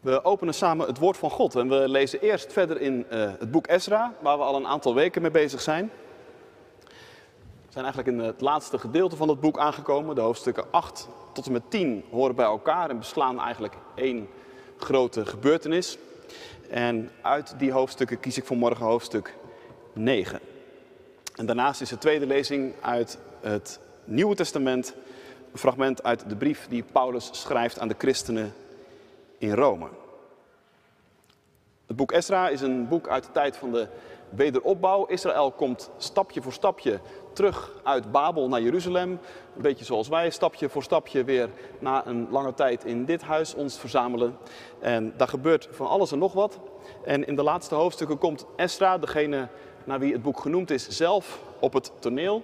We openen samen het woord van God en we lezen eerst verder in uh, het boek Ezra, waar we al een aantal weken mee bezig zijn. We zijn eigenlijk in het laatste gedeelte van het boek aangekomen. De hoofdstukken 8 tot en met 10 horen bij elkaar en beslaan eigenlijk één grote gebeurtenis. En uit die hoofdstukken kies ik voor morgen hoofdstuk 9. En daarnaast is de tweede lezing uit het Nieuwe Testament, een fragment uit de brief die Paulus schrijft aan de christenen in Rome. Het boek Esra is een boek uit de tijd van de wederopbouw. Israël komt stapje voor stapje terug uit Babel naar Jeruzalem. Een beetje zoals wij stapje voor stapje weer na een lange tijd in dit huis ons verzamelen. En daar gebeurt van alles en nog wat. En in de laatste hoofdstukken komt Esra, degene naar wie het boek genoemd is, zelf op het toneel.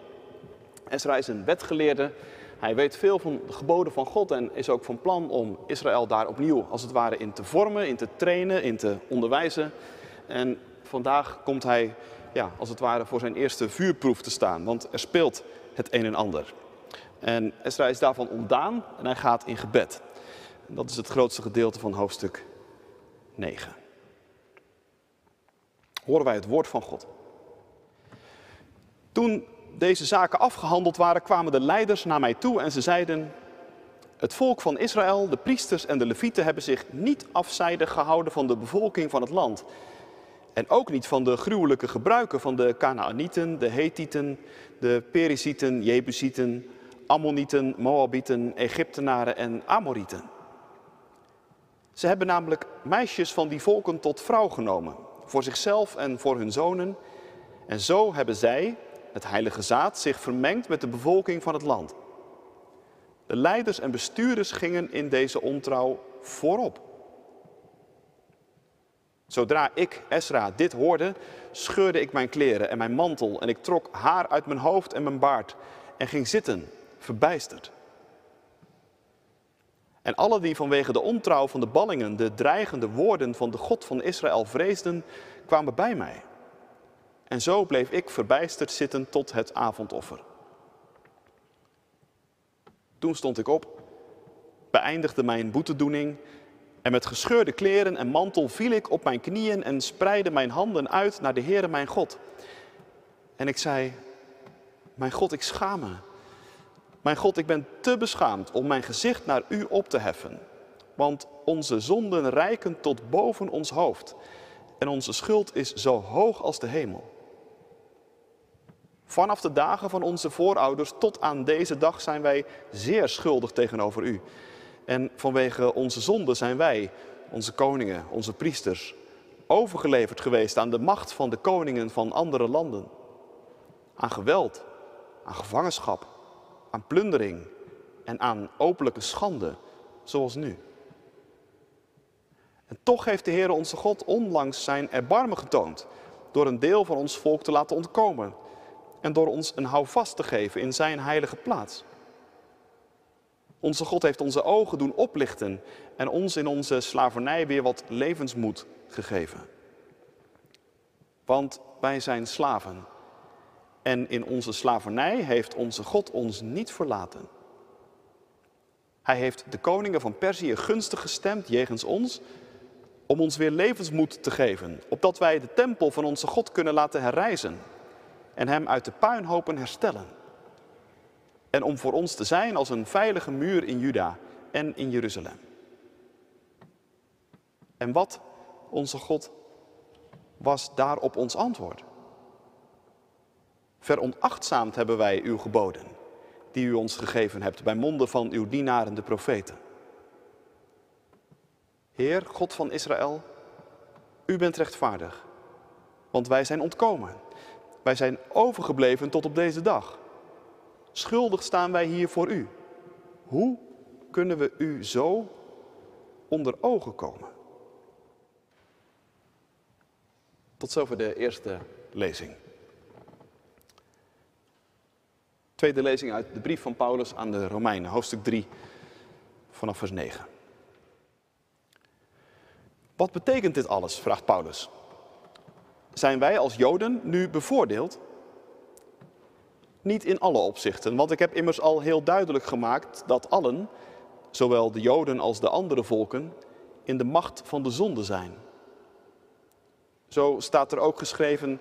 Esra is een wetgeleerde hij weet veel van de geboden van God en is ook van plan om Israël daar opnieuw als het ware in te vormen, in te trainen, in te onderwijzen. En vandaag komt hij ja, als het ware voor zijn eerste vuurproef te staan, want er speelt het een en ander. En Esra is daarvan ontdaan en hij gaat in gebed. Dat is het grootste gedeelte van hoofdstuk 9. Horen wij het woord van God. Toen deze zaken afgehandeld waren, kwamen de leiders naar mij toe en ze zeiden: Het volk van Israël, de priesters en de levieten hebben zich niet afzijdig gehouden van de bevolking van het land. En ook niet van de gruwelijke gebruiken van de Canaanieten, de Hethieten, de Perizieten, Jebusieten, Ammonieten, Moabieten, Egyptenaren en Amorieten. Ze hebben namelijk meisjes van die volken tot vrouw genomen, voor zichzelf en voor hun zonen. En zo hebben zij, het heilige zaad, zich vermengt met de bevolking van het land. De leiders en bestuurders gingen in deze ontrouw voorop. Zodra ik, Esra, dit hoorde, scheurde ik mijn kleren en mijn mantel en ik trok haar uit mijn hoofd en mijn baard en ging zitten, verbijsterd. En alle die vanwege de ontrouw van de ballingen de dreigende woorden van de God van Israël vreesden, kwamen bij mij. En zo bleef ik verbijsterd zitten tot het avondoffer. Toen stond ik op, beëindigde mijn boetedoening en met gescheurde kleren en mantel viel ik op mijn knieën en spreidde mijn handen uit naar de Heere mijn God. En ik zei, mijn God, ik schaam me. Mijn God, ik ben te beschaamd om mijn gezicht naar u op te heffen. Want onze zonden reiken tot boven ons hoofd en onze schuld is zo hoog als de hemel. Vanaf de dagen van onze voorouders tot aan deze dag zijn wij zeer schuldig tegenover u. En vanwege onze zonde zijn wij, onze koningen, onze priesters, overgeleverd geweest aan de macht van de koningen van andere landen. Aan geweld, aan gevangenschap, aan plundering en aan openlijke schande, zoals nu. En toch heeft de Heer onze God onlangs zijn erbarmen getoond door een deel van ons volk te laten ontkomen en door ons een houvast te geven in zijn heilige plaats. Onze God heeft onze ogen doen oplichten en ons in onze slavernij weer wat levensmoed gegeven. Want wij zijn slaven. En in onze slavernij heeft onze God ons niet verlaten. Hij heeft de koningen van Perzië gunstig gestemd jegens ons om ons weer levensmoed te geven, opdat wij de tempel van onze God kunnen laten herrijzen en hem uit de puinhopen herstellen. En om voor ons te zijn als een veilige muur in Juda en in Jeruzalem. En wat, onze God, was daarop ons antwoord? Veronachtzaamd hebben wij uw geboden, die u ons gegeven hebt bij monden van uw dienaren de profeten. Heer, God van Israël, u bent rechtvaardig, want wij zijn ontkomen. Wij zijn overgebleven tot op deze dag. Schuldig staan wij hier voor u. Hoe kunnen we u zo onder ogen komen? Tot zover de eerste lezing. Tweede lezing uit de brief van Paulus aan de Romeinen, hoofdstuk 3, vanaf vers 9. Wat betekent dit alles? vraagt Paulus. Zijn wij als Joden nu bevoordeeld? Niet in alle opzichten, want ik heb immers al heel duidelijk gemaakt dat allen, zowel de Joden als de andere volken, in de macht van de zonde zijn. Zo staat er ook geschreven,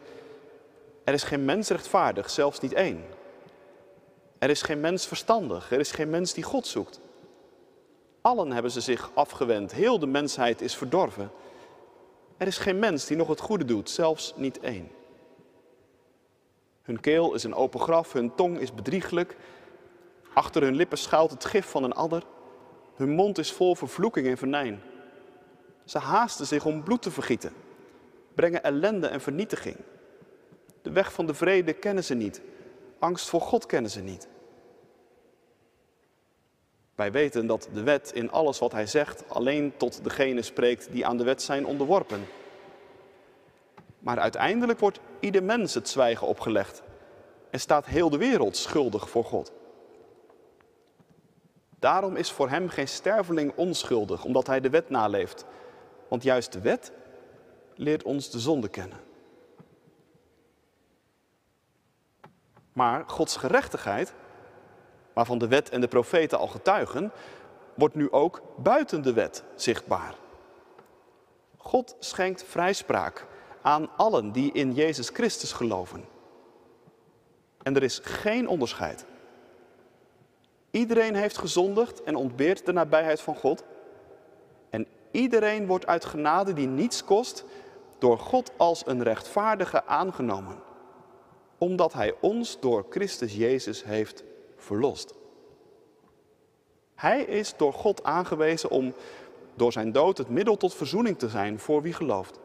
er is geen mens rechtvaardig, zelfs niet één. Er is geen mens verstandig, er is geen mens die God zoekt. Allen hebben ze zich afgewend, heel de mensheid is verdorven. Er is geen mens die nog het goede doet, zelfs niet één. Hun keel is een open graf, hun tong is bedrieglijk. Achter hun lippen schuilt het gif van een adder. Hun mond is vol vervloeking en venijn. Ze haasten zich om bloed te vergieten, brengen ellende en vernietiging. De weg van de vrede kennen ze niet, angst voor God kennen ze niet. Wij weten dat de wet in alles wat hij zegt alleen tot degene spreekt die aan de wet zijn onderworpen. Maar uiteindelijk wordt ieder mens het zwijgen opgelegd en staat heel de wereld schuldig voor God. Daarom is voor hem geen sterveling onschuldig, omdat hij de wet naleeft. Want juist de wet leert ons de zonde kennen. Maar Gods gerechtigheid, waarvan de wet en de profeten al getuigen, wordt nu ook buiten de wet zichtbaar. God schenkt vrijspraak aan allen die in Jezus Christus geloven. En er is geen onderscheid. Iedereen heeft gezondigd en ontbeert de nabijheid van God. En iedereen wordt uit genade die niets kost, door God als een rechtvaardige aangenomen. Omdat Hij ons door Christus Jezus heeft verlost. Hij is door God aangewezen om door zijn dood het middel tot verzoening te zijn voor wie gelooft.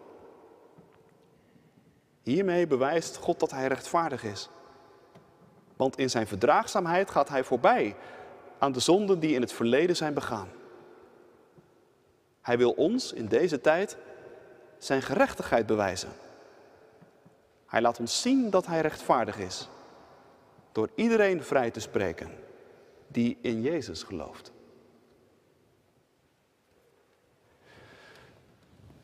Hiermee bewijst God dat Hij rechtvaardig is. Want in zijn verdraagzaamheid gaat Hij voorbij aan de zonden die in het verleden zijn begaan. Hij wil ons in deze tijd zijn gerechtigheid bewijzen. Hij laat ons zien dat Hij rechtvaardig is, door iedereen vrij te spreken die in Jezus gelooft.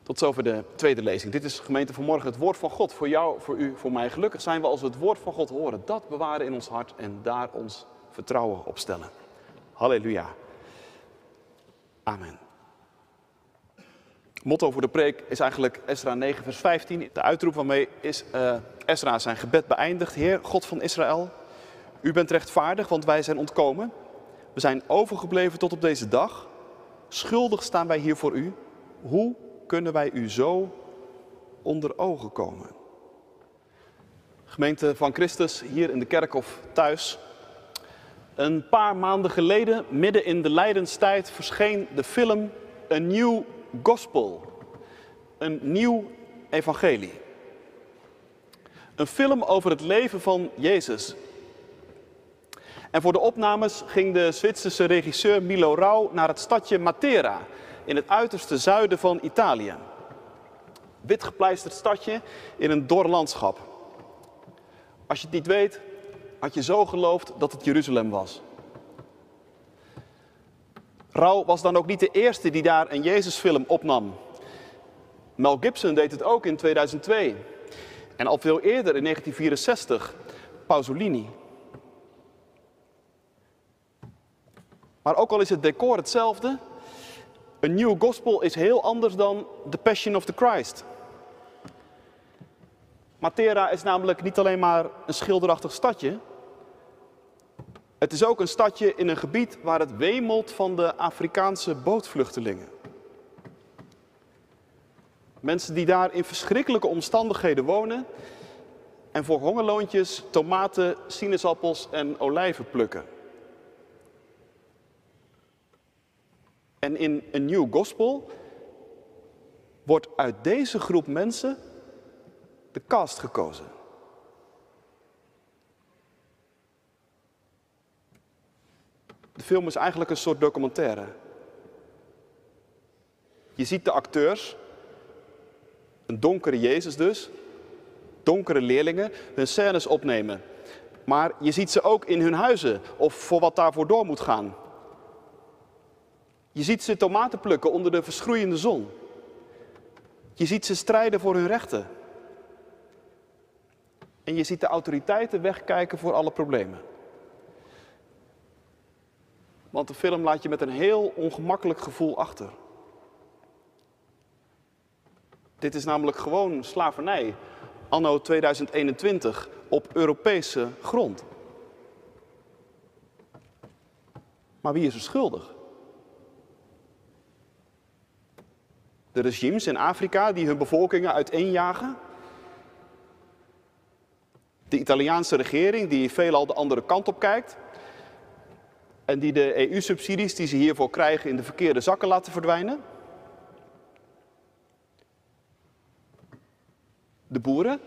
Tot zover de tweede lezing. Dit is gemeente vanmorgen het woord van God voor jou, voor u, voor mij. Gelukkig zijn we als we het woord van God horen, dat bewaren in ons hart en daar ons vertrouwen op stellen. Halleluja. Amen. Motto voor de preek is eigenlijk Esra 9, vers 15. De uitroep waarmee is uh, Esra zijn gebed beëindigd. Heer, God van Israël, u bent rechtvaardig, want wij zijn ontkomen. We zijn overgebleven tot op deze dag. Schuldig staan wij hier voor u. Hoe kunnen wij u zo onder ogen komen? Gemeente van Christus, hier in de kerk of thuis. Een paar maanden geleden, midden in de lijdenstijd, verscheen de film A New Gospel. Een nieuw evangelie. Een film over het leven van Jezus. En voor de opnames ging de Zwitserse regisseur Milo Rau naar het stadje Matera in het uiterste zuiden van Italië. Witgepleisterd stadje in een dor landschap. Als je het niet weet, had je zo geloofd dat het Jeruzalem was. Rauw was dan ook niet de eerste die daar een Jezusfilm opnam. Mel Gibson deed het ook in 2002. En al veel eerder in 1964 Pasolini. Maar ook al is het decor hetzelfde, een nieuw gospel is heel anders dan The Passion of the Christ. Matera is namelijk niet alleen maar een schilderachtig stadje. Het is ook een stadje in een gebied waar het wemelt van de Afrikaanse bootvluchtelingen. Mensen die daar in verschrikkelijke omstandigheden wonen en voor hongerloontjes tomaten, sinaasappels en olijven plukken. En in een nieuw gospel wordt uit deze groep mensen de cast gekozen. De film is eigenlijk een soort documentaire. Je ziet de acteurs, een donkere Jezus dus, donkere leerlingen, hun scènes opnemen. Maar je ziet ze ook in hun huizen of voor wat daarvoor door moet gaan. Je ziet ze tomaten plukken onder de verschroeiende zon. Je ziet ze strijden voor hun rechten. En je ziet de autoriteiten wegkijken voor alle problemen. Want de film laat je met een heel ongemakkelijk gevoel achter. Dit is namelijk gewoon slavernij, anno 2021, op Europese grond. Maar wie is er schuldig? De regimes in Afrika die hun bevolkingen uiteenjagen? De Italiaanse regering die veelal de andere kant op kijkt? En die de EU-subsidies die ze hiervoor krijgen in de verkeerde zakken laten verdwijnen? De boeren?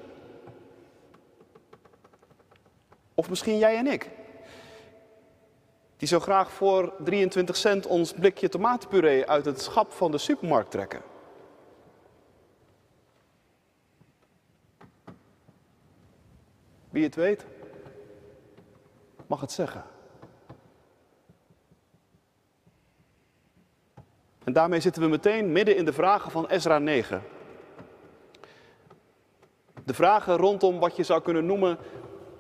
Of misschien jij en ik? Die zo graag voor 23 cent ons blikje tomatenpuree uit het schap van de supermarkt trekken. Wie het weet, mag het zeggen. En daarmee zitten we meteen midden in de vragen van Ezra 9. De vragen rondom wat je zou kunnen noemen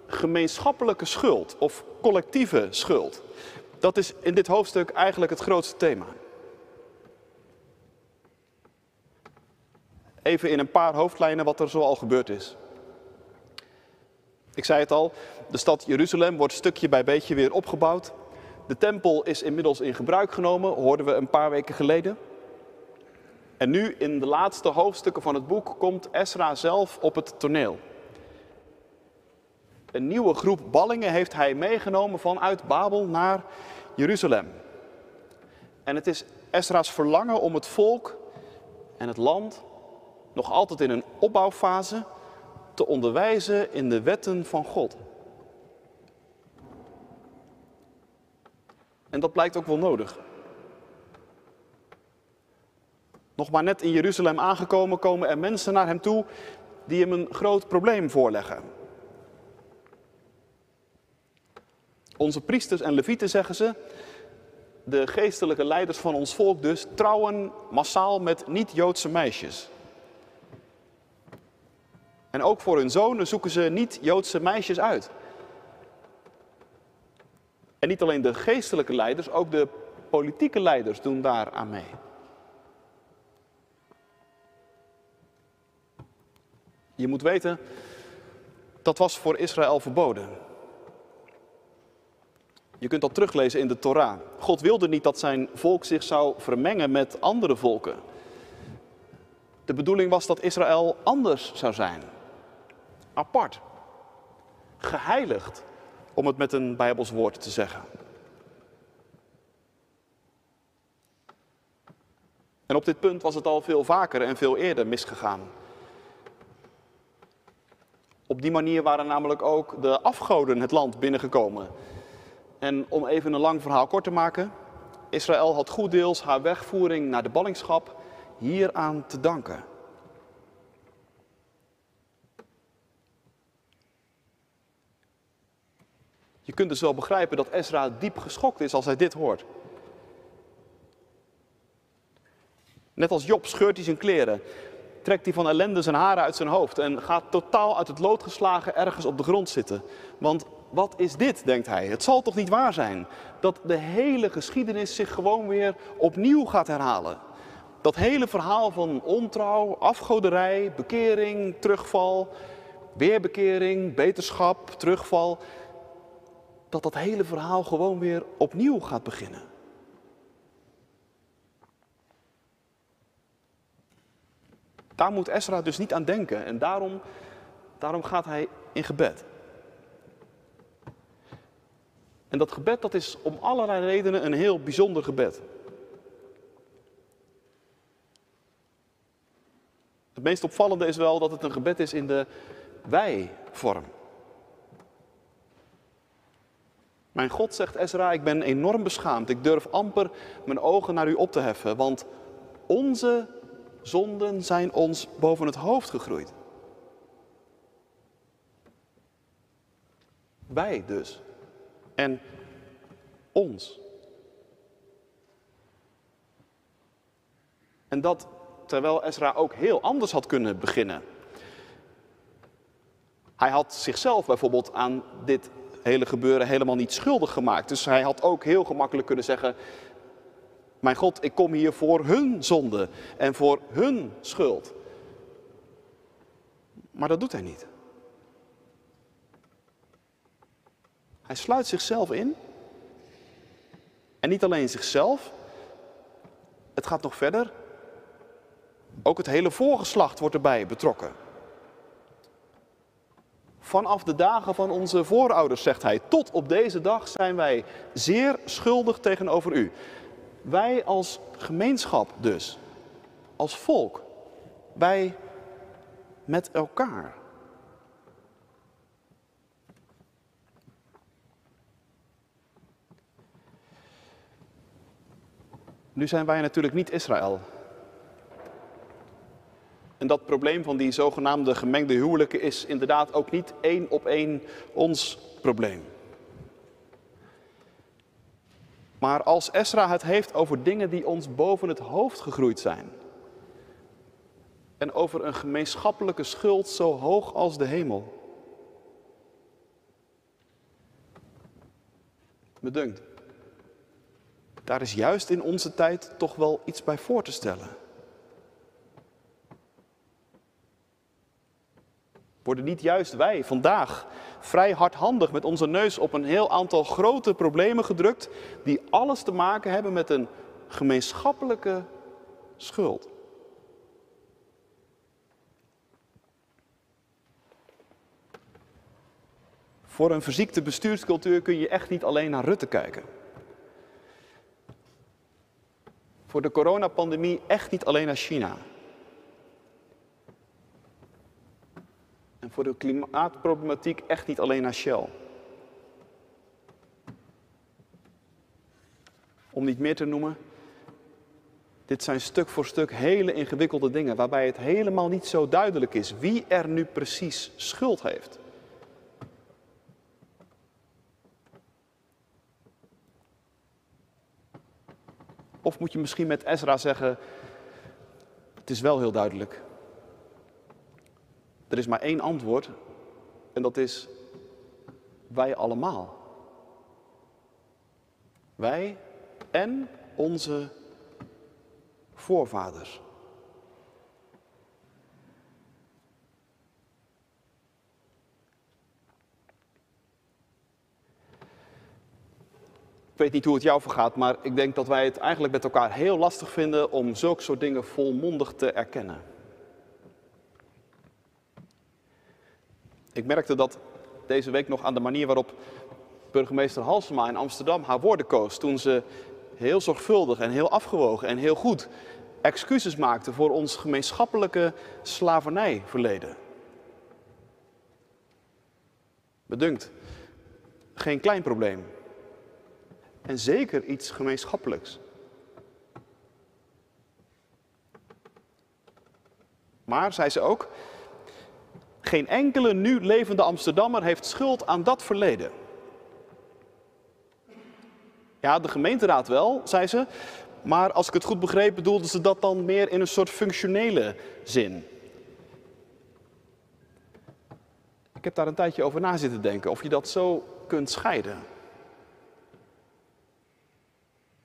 gemeenschappelijke schuld of collectieve schuld. Dat is in dit hoofdstuk eigenlijk het grootste thema. Even in een paar hoofdlijnen wat er zoal gebeurd is. Ik zei het al, de stad Jeruzalem wordt stukje bij beetje weer opgebouwd. De tempel is inmiddels in gebruik genomen, hoorden we een paar weken geleden. En nu in de laatste hoofdstukken van het boek komt Esra zelf op het toneel. Een nieuwe groep ballingen heeft hij meegenomen vanuit Babel naar Jeruzalem. En het is Esra's verlangen om het volk en het land nog altijd in een opbouwfase te onderwijzen in de wetten van God. En dat blijkt ook wel nodig. Nog maar net in Jeruzalem aangekomen, komen er mensen naar hem toe die hem een groot probleem voorleggen. Onze priesters en levieten, zeggen ze, de geestelijke leiders van ons volk dus, trouwen massaal met niet-Joodse meisjes. En ook voor hun zonen zoeken ze niet-Joodse meisjes uit. En niet alleen de geestelijke leiders, ook de politieke leiders doen daar aan mee. Je moet weten, dat was voor Israël verboden. Je kunt dat teruglezen in de Torah. God wilde niet dat zijn volk zich zou vermengen met andere volken. De bedoeling was dat Israël anders zou zijn. Apart. Geheiligd, om het met een Bijbels woord te zeggen. En op dit punt was het al veel vaker en veel eerder misgegaan. Op die manier waren namelijk ook de afgoden het land binnengekomen. En om even een lang verhaal kort te maken, Israël had goed deels haar wegvoering naar de ballingschap hieraan te danken. Je kunt dus wel begrijpen dat Ezra diep geschokt is als hij dit hoort. Net als Job scheurt hij zijn kleren, trekt hij van ellende zijn haren uit zijn hoofd en gaat totaal uit het lood geslagen ergens op de grond zitten. Want wat is dit, denkt hij? Het zal toch niet waar zijn dat de hele geschiedenis zich gewoon weer opnieuw gaat herhalen? Dat hele verhaal van ontrouw, afgoderij, bekering, terugval, weerbekering, beterschap, terugval, dat dat hele verhaal gewoon weer opnieuw gaat beginnen. Daar moet Esra dus niet aan denken en daarom, daarom gaat hij in gebed. En dat gebed dat is om allerlei redenen een heel bijzonder gebed. Het meest opvallende is wel dat het een gebed is in de wij-vorm. Mijn God, zegt Ezra, ik ben enorm beschaamd. Ik durf amper mijn ogen naar u op te heffen, want onze zonden zijn ons boven het hoofd gegroeid. Wij dus. En ons. En dat terwijl Ezra ook heel anders had kunnen beginnen. Hij had zichzelf bijvoorbeeld aan dit hele gebeuren helemaal niet schuldig gemaakt. Dus hij had ook heel gemakkelijk kunnen zeggen: Mijn God, ik kom hier voor hun zonde en voor hun schuld. Maar dat doet hij niet. Hij sluit zichzelf in. En niet alleen zichzelf. Het gaat nog verder. Ook het hele voorgeslacht wordt erbij betrokken. Vanaf de dagen van onze voorouders, zegt hij, tot op deze dag zijn wij zeer schuldig tegenover u. Wij als gemeenschap dus, als volk, wij met elkaar. Nu zijn wij natuurlijk niet Israël. En dat probleem van die zogenaamde gemengde huwelijken is inderdaad ook niet één op één ons probleem. Maar als Esra het heeft over dingen die ons boven het hoofd gegroeid zijn. En over een gemeenschappelijke schuld zo hoog als de hemel. Me dunkt. Daar is juist in onze tijd toch wel iets bij voor te stellen. Worden niet juist wij vandaag vrij hardhandig met onze neus op een heel aantal grote problemen gedrukt, die alles te maken hebben met een gemeenschappelijke schuld? Voor een verziekte bestuurscultuur kun je echt niet alleen naar Rutte kijken. Voor de coronapandemie echt niet alleen naar China. En voor de klimaatproblematiek echt niet alleen naar Shell. Om niet meer te noemen, dit zijn stuk voor stuk hele ingewikkelde dingen waarbij het helemaal niet zo duidelijk is wie er nu precies schuld heeft. Of moet je misschien met Ezra zeggen, het is wel heel duidelijk. Er is maar één antwoord en dat is wij allemaal. Wij en onze voorvaders. Ik weet niet hoe het jou vergaat, maar ik denk dat wij het eigenlijk met elkaar heel lastig vinden om zulke soort dingen volmondig te erkennen. Ik merkte dat deze week nog aan de manier waarop burgemeester Halsema in Amsterdam haar woorden koos. Toen ze heel zorgvuldig en heel afgewogen en heel goed excuses maakte voor ons gemeenschappelijke slavernijverleden. Bedunkt, geen klein probleem. En zeker iets gemeenschappelijks. Maar, zei ze ook, geen enkele nu levende Amsterdammer heeft schuld aan dat verleden. Ja, de gemeenteraad wel, zei ze. Maar als ik het goed begreep, bedoelde ze dat dan meer in een soort functionele zin. Ik heb daar een tijdje over na zitten denken, of je dat zo kunt scheiden.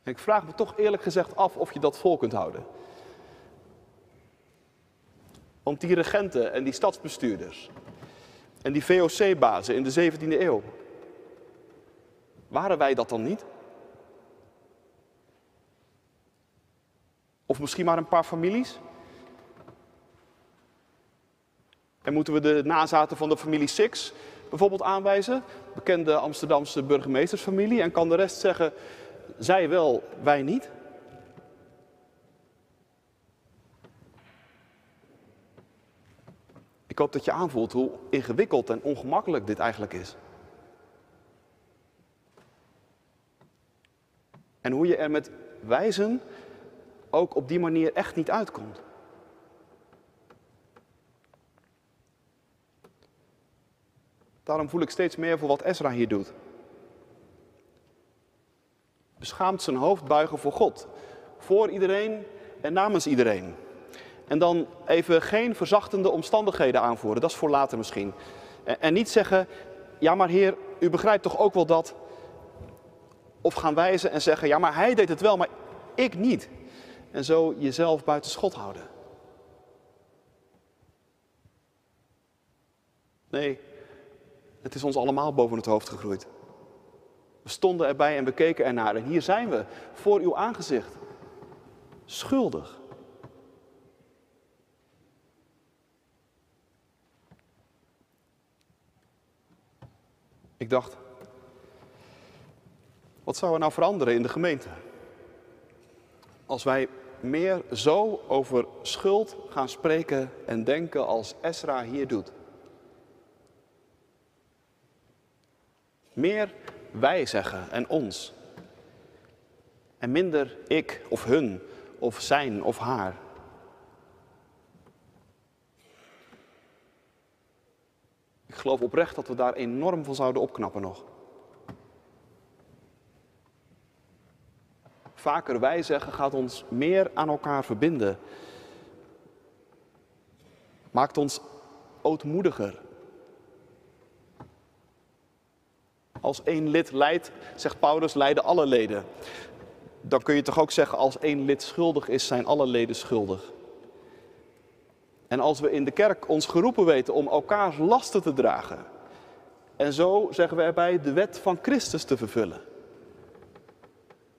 ik vraag me toch eerlijk gezegd af of je dat vol kunt houden. Want die regenten en die stadsbestuurders en die VOC-bazen in de 17e eeuw, waren wij dat dan niet? Of misschien maar een paar families? En moeten we de nazaten van de familie Six bijvoorbeeld aanwijzen? Bekende Amsterdamse burgemeestersfamilie. En kan de rest zeggen, zij wel, wij niet? Ik hoop dat je aanvoelt hoe ingewikkeld en ongemakkelijk dit eigenlijk is. En hoe je er met wijzen ook op die manier echt niet uitkomt. Daarom voel ik steeds meer voor wat Ezra hier doet. Beschaamd zijn hoofd buigen voor God. Voor iedereen en namens iedereen. En dan even geen verzachtende omstandigheden aanvoeren, dat is voor later misschien. En niet zeggen, ja maar heer, u begrijpt toch ook wel dat. Of gaan wijzen en zeggen, ja maar hij deed het wel, maar ik niet. En zo jezelf buiten schot houden. Nee, het is ons allemaal boven het hoofd gegroeid. We stonden erbij en we keken ernaar. En hier zijn we, voor uw aangezicht. Schuldig. Ik dacht, wat zou er nou veranderen in de gemeente? Als wij meer zo over schuld gaan spreken en denken als Esra hier doet. Meer wij zeggen en ons. En minder ik of hun of zijn of haar. Ik geloof oprecht dat we daar enorm van zouden opknappen nog. Vaker wij zeggen gaat ons meer aan elkaar verbinden. Maakt ons ootmoediger. Als één lid leidt, zegt Paulus, leiden alle leden. Dan kun je toch ook zeggen, als één lid schuldig is, zijn alle leden schuldig. En als we in de kerk ons geroepen weten om elkaars lasten te dragen. En zo, zeggen we erbij, de wet van Christus te vervullen.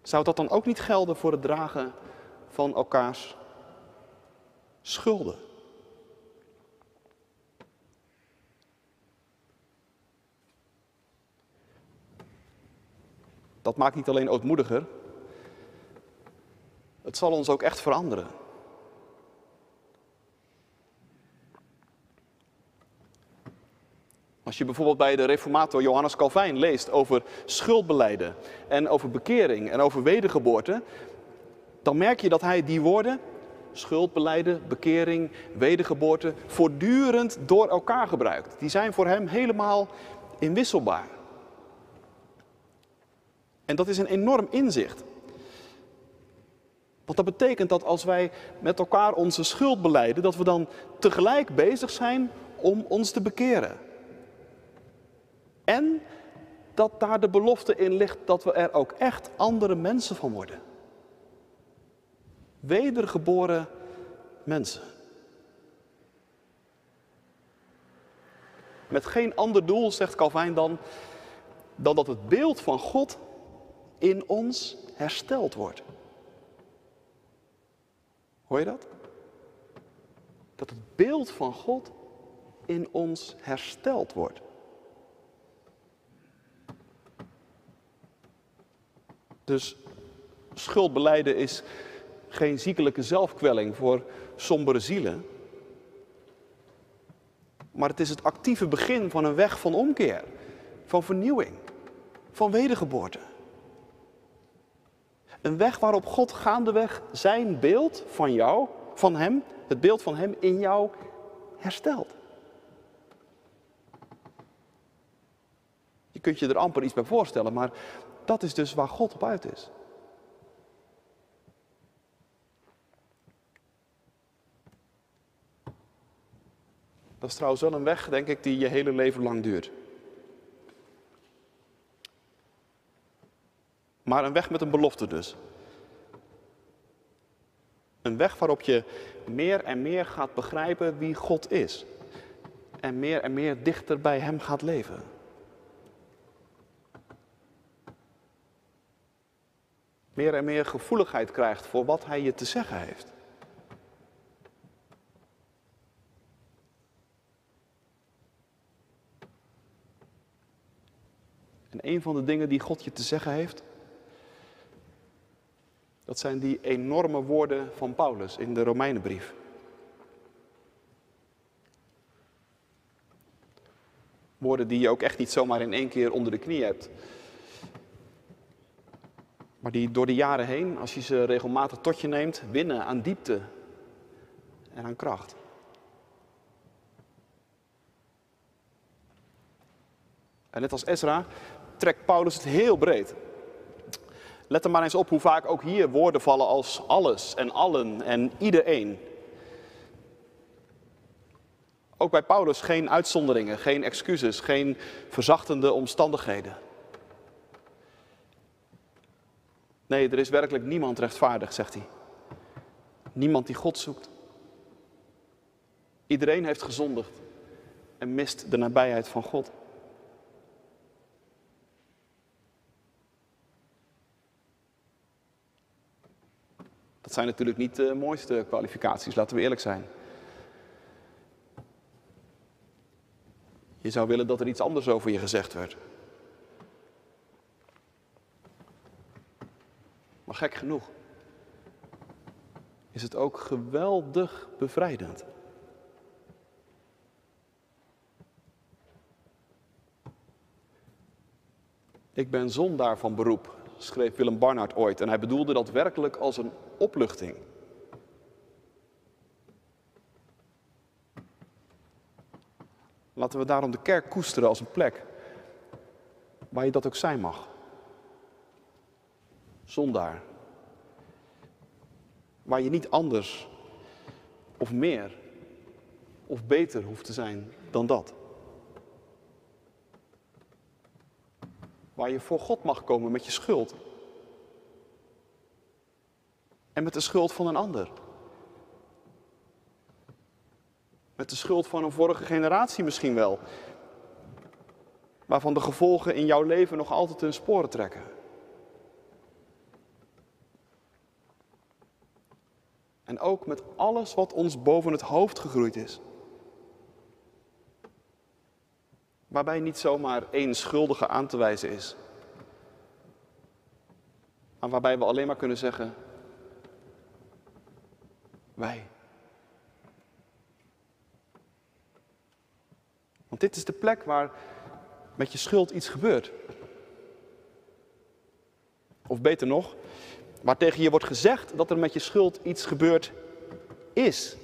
Zou dat dan ook niet gelden voor het dragen van elkaars schulden? Dat maakt niet alleen ootmoediger, het zal ons ook echt veranderen. Als je bijvoorbeeld bij de reformator Johannes Calvijn leest over schuldbeleiden en over bekering en over wedergeboorte, dan merk je dat hij die woorden, schuldbeleiden, bekering, wedergeboorte, voortdurend door elkaar gebruikt. Die zijn voor hem helemaal inwisselbaar. En dat is een enorm inzicht. Want dat betekent dat als wij met elkaar onze schuld beleiden, dat we dan tegelijk bezig zijn om ons te bekeren. En dat daar de belofte in ligt dat we er ook echt andere mensen van worden. Wedergeboren mensen. Met geen ander doel, zegt Calvijn dan, dan dat het beeld van God in ons hersteld wordt. Hoor je dat? Dat het beeld van God in ons hersteld wordt. Dus schuldbeleiden is geen ziekelijke zelfkwelling voor sombere zielen. Maar het is het actieve begin van een weg van omkeer, van vernieuwing, van wedergeboorte. Een weg waarop God gaandeweg zijn beeld van jou, van Hem, het beeld van Hem in jou herstelt. Je kunt je er amper iets bij voorstellen, maar dat is dus waar God op uit is. Dat is trouwens wel een weg, denk ik, die je hele leven lang duurt. Maar een weg met een belofte dus. Een weg waarop je meer en meer gaat begrijpen wie God is. En meer en meer dichter bij Hem gaat leven. Meer en meer gevoeligheid krijgt voor wat hij je te zeggen heeft. En een van de dingen die God je te zeggen heeft, dat zijn die enorme woorden van Paulus in de Romeinenbrief. Woorden die je ook echt niet zomaar in één keer onder de knie hebt maar die door de jaren heen, als je ze regelmatig tot je neemt, winnen aan diepte en aan kracht. En net als Ezra trekt Paulus het heel breed. Let er maar eens op hoe vaak ook hier woorden vallen als alles en allen en iedereen. Ook bij Paulus geen uitzonderingen, geen excuses, geen verzachtende omstandigheden. Nee, er is werkelijk niemand rechtvaardig, zegt hij. Niemand die God zoekt. Iedereen heeft gezondigd en mist de nabijheid van God. Dat zijn natuurlijk niet de mooiste kwalificaties, laten we eerlijk zijn. Je zou willen dat er iets anders over je gezegd werd. Maar gek genoeg is het ook geweldig bevrijdend. Ik ben zondaar van beroep, schreef Willem Barnard ooit. En hij bedoelde dat werkelijk als een opluchting. Laten we daarom de kerk koesteren als een plek waar je dat ook zijn mag. Zondaar. Waar je niet anders of meer of beter hoeft te zijn dan dat. Waar je voor God mag komen met je schuld. En met de schuld van een ander. Met de schuld van een vorige generatie misschien wel. Waarvan de gevolgen in jouw leven nog altijd hun sporen trekken. En ook met alles wat ons boven het hoofd gegroeid is. Waarbij niet zomaar één schuldige aan te wijzen is. Maar waarbij we alleen maar kunnen zeggen: Wij. Want dit is de plek waar met je schuld iets gebeurt. Of beter nog, waar tegen je wordt gezegd dat er met je schuld iets gebeurd is.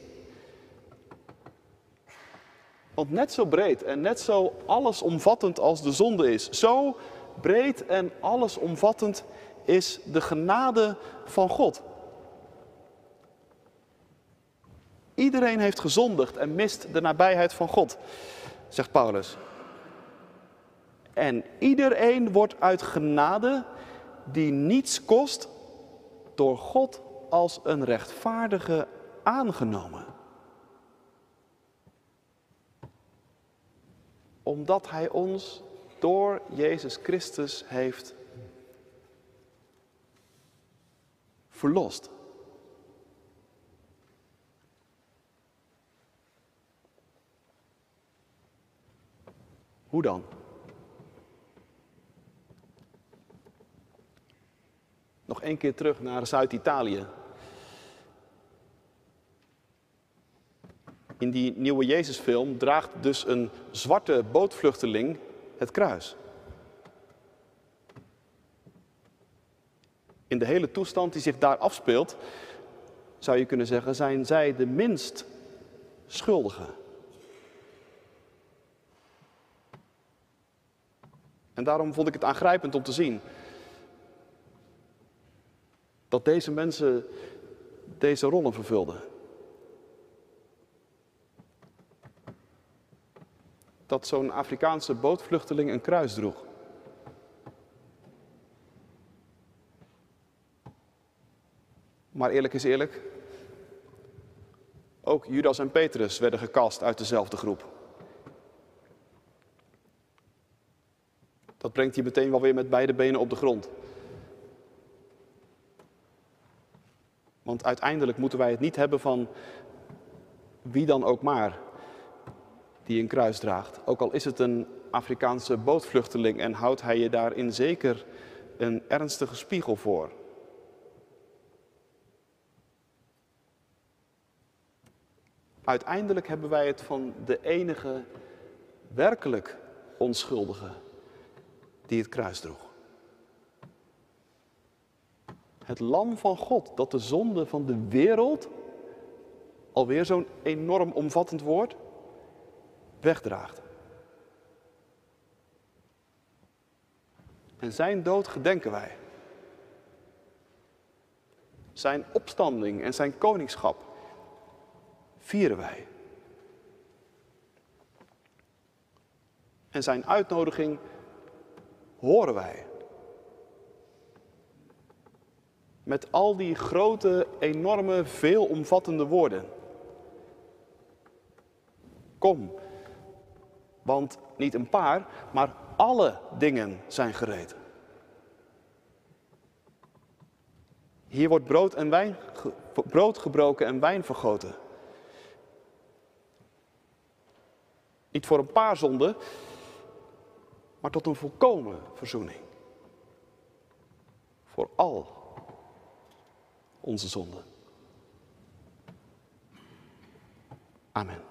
Want net zo breed en net zo allesomvattend als de zonde is, zo breed en allesomvattend is de genade van God. Iedereen heeft gezondigd en mist de nabijheid van God, zegt Paulus. En iedereen wordt uit genade die niets kost, door God als een rechtvaardige aangenomen. Omdat Hij ons door Jezus Christus heeft verlost. Hoe dan? Één keer terug naar Zuid-Italië. In die nieuwe Jezusfilm draagt dus een zwarte bootvluchteling het kruis. In de hele toestand die zich daar afspeelt, zou je kunnen zeggen, zijn zij de minst schuldigen. En daarom vond ik het aangrijpend om te zien dat deze mensen deze rollen vervulden. Dat zo'n Afrikaanse bootvluchteling een kruis droeg. Maar eerlijk is eerlijk, ook Judas en Petrus werden gekast uit dezelfde groep. Dat brengt hij meteen wel weer met beide benen op de grond. Want uiteindelijk moeten wij het niet hebben van wie dan ook maar die een kruis draagt. Ook al is het een Afrikaanse bootvluchteling en houdt hij je daarin zeker een ernstige spiegel voor. Uiteindelijk hebben wij het van de enige werkelijk onschuldige die het kruis droeg. Het lam van God dat de zonde van de wereld, alweer zo'n enorm omvattend woord, wegdraagt. En zijn dood gedenken wij. Zijn opstanding en zijn koningschap vieren wij. En zijn uitnodiging horen wij. Met al die grote, enorme, veelomvattende woorden. Kom, Want niet een paar, maar alle dingen zijn gereed. Hier wordt brood, en wijn, brood gebroken en wijn vergoten. Niet voor een paar zonden, maar tot een volkomen verzoening. Voor al onze zonden. Amen.